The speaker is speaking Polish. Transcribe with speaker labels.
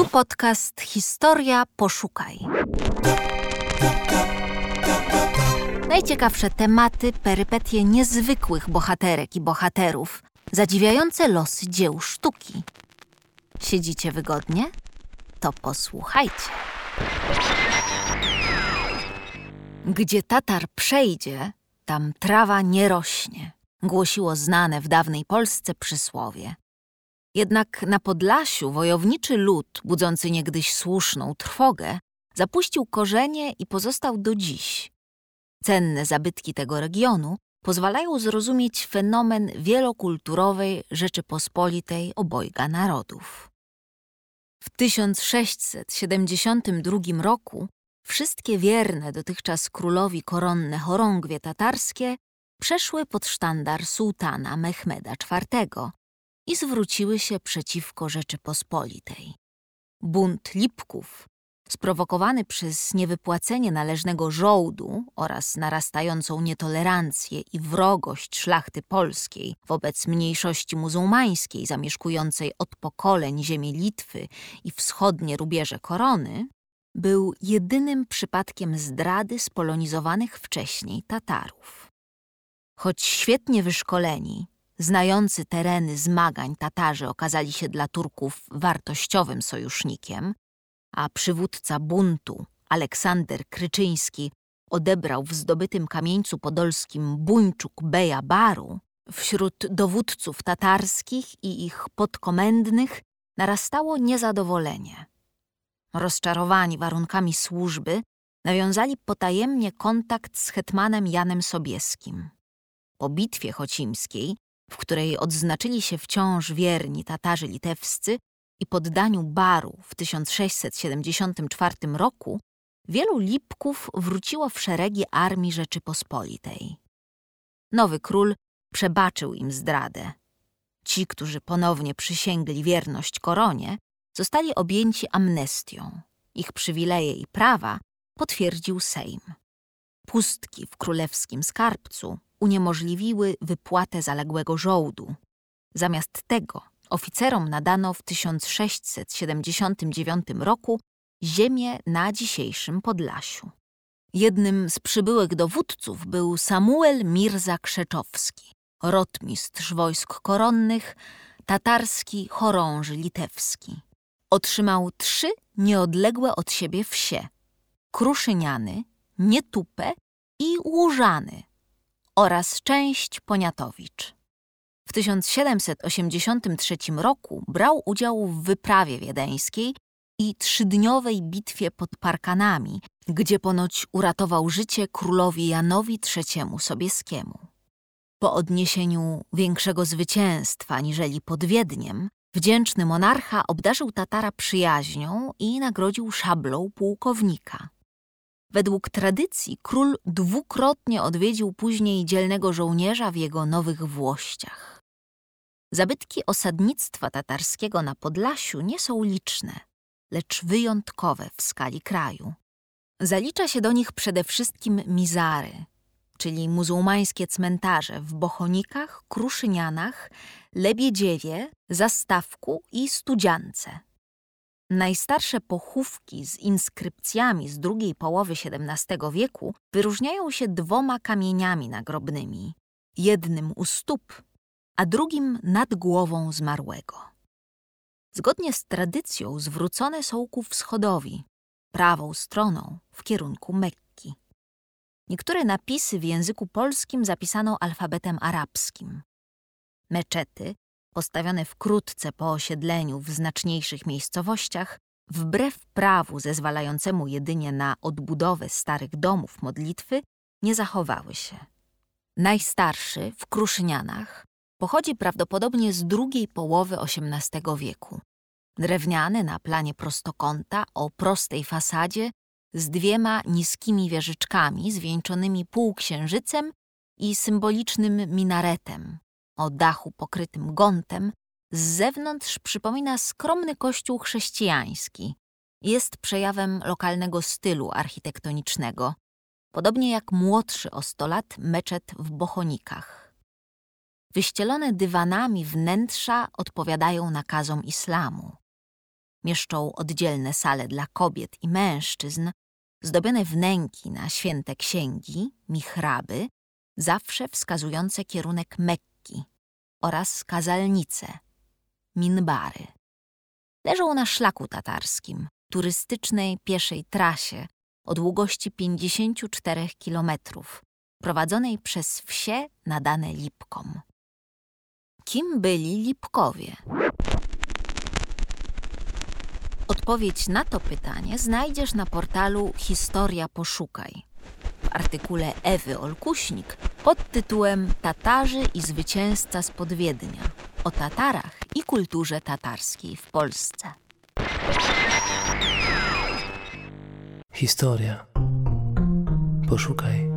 Speaker 1: Tu podcast Historia Poszukaj. Najciekawsze tematy, perypetie niezwykłych bohaterek i bohaterów, zadziwiające losy dzieł sztuki. Siedzicie wygodnie? To posłuchajcie. Gdzie Tatar przejdzie, tam trawa nie rośnie, głosiło znane w dawnej Polsce przysłowie. Jednak na Podlasiu wojowniczy lud, budzący niegdyś słuszną trwogę, zapuścił korzenie i pozostał do dziś. Cenne zabytki tego regionu pozwalają zrozumieć fenomen wielokulturowej Rzeczypospolitej obojga narodów. W 1672 roku wszystkie wierne dotychczas królowi koronne chorągwie tatarskie przeszły pod sztandar sułtana Mehmeda IV i zwróciły się przeciwko Rzeczypospolitej. Bunt Lipków, sprowokowany przez niewypłacenie należnego żołdu oraz narastającą nietolerancję i wrogość szlachty polskiej wobec mniejszości muzułmańskiej zamieszkującej od pokoleń ziemię Litwy i wschodnie rubieże korony, był jedynym przypadkiem zdrady spolonizowanych wcześniej Tatarów. Choć świetnie wyszkoleni, znający tereny zmagań Tatarzy okazali się dla Turków wartościowym sojusznikiem, a przywódca buntu, Aleksander Kryczyński, odebrał w zdobytym kamieńcu podolskim Buńczuk Beja Baru, wśród dowódców tatarskich i ich podkomendnych narastało niezadowolenie. Rozczarowani warunkami służby, nawiązali potajemnie kontakt z hetmanem Janem Sobieskim. Po bitwie chocimskiej, w której odznaczyli się wciąż wierni Tatarzy litewscy i poddaniu Baru w 1674 roku, wielu Lipków wróciło w szeregi Armii Rzeczypospolitej. Nowy król przebaczył im zdradę. Ci, którzy ponownie przysięgli wierność koronie, zostali objęci amnestią. Ich przywileje i prawa potwierdził Sejm. Pustki w królewskim skarbcu uniemożliwiły wypłatę zaległego żołdu. Zamiast tego oficerom nadano w 1679 roku ziemię na dzisiejszym Podlasiu. Jednym z przybyłych dowódców był Samuel Mirza Krzeczowski, rotmistrz wojsk koronnych, tatarski chorąży litewski. Otrzymał trzy nieodległe od siebie wsie – Kruszyniany, Nietupę i Łużany oraz część Poniatowicz. W 1783 roku brał udział w wyprawie wiedeńskiej i trzydniowej bitwie pod Parkanami, gdzie ponoć uratował życie królowi Janowi III Sobieskiemu. Po odniesieniu większego zwycięstwa aniżeli pod Wiedniem, wdzięczny monarcha obdarzył Tatara przyjaźnią i nagrodził szablą pułkownika. Według tradycji król dwukrotnie odwiedził później dzielnego żołnierza w jego nowych włościach. Zabytki osadnictwa tatarskiego na Podlasiu nie są liczne, lecz wyjątkowe w skali kraju. Zalicza się do nich przede wszystkim mizary, czyli muzułmańskie cmentarze w Bochonikach, Kruszynianach, Lebiedziewie, Zastawku i Studziance. Najstarsze pochówki z inskrypcjami z drugiej połowy XVII wieku wyróżniają się dwoma kamieniami nagrobnymi, jednym u stóp, a drugim nad głową zmarłego. Zgodnie z tradycją zwrócone są ku wschodowi, prawą stroną w kierunku Mekki. Niektóre napisy w języku polskim zapisano alfabetem arabskim. Meczety postawione wkrótce po osiedleniu w znaczniejszych miejscowościach, wbrew prawu zezwalającemu jedynie na odbudowę starych domów modlitwy, nie zachowały się. Najstarszy w Kruszynianach pochodzi prawdopodobnie z drugiej połowy XVIII wieku. Drewniany na planie prostokąta o prostej fasadzie z dwiema niskimi wieżyczkami zwieńczonymi półksiężycem i symbolicznym minaretem, o dachu pokrytym gątem, z zewnątrz przypomina skromny kościół chrześcijański. Jest przejawem lokalnego stylu architektonicznego, podobnie jak młodszy o sto lat meczet w Bochonikach. Wyścielone dywanami wnętrza odpowiadają nakazom islamu. Mieszczą oddzielne sale dla kobiet i mężczyzn, zdobione wnęki na święte księgi, michraby, zawsze wskazujące kierunek Mekki oraz kazalnice, minbary. Leżą na szlaku tatarskim, turystycznej pieszej trasie o długości 54 kilometrów, prowadzonej przez wsie nadane Lipkom. Kim byli Lipkowie? Odpowiedź na to pytanie znajdziesz na portalu Historia Poszukaj artykule Ewy Olkuśnik pod tytułem Tatarzy i zwycięzca z Podwiednia o Tatarach i kulturze tatarskiej w Polsce.
Speaker 2: Historia. Poszukaj.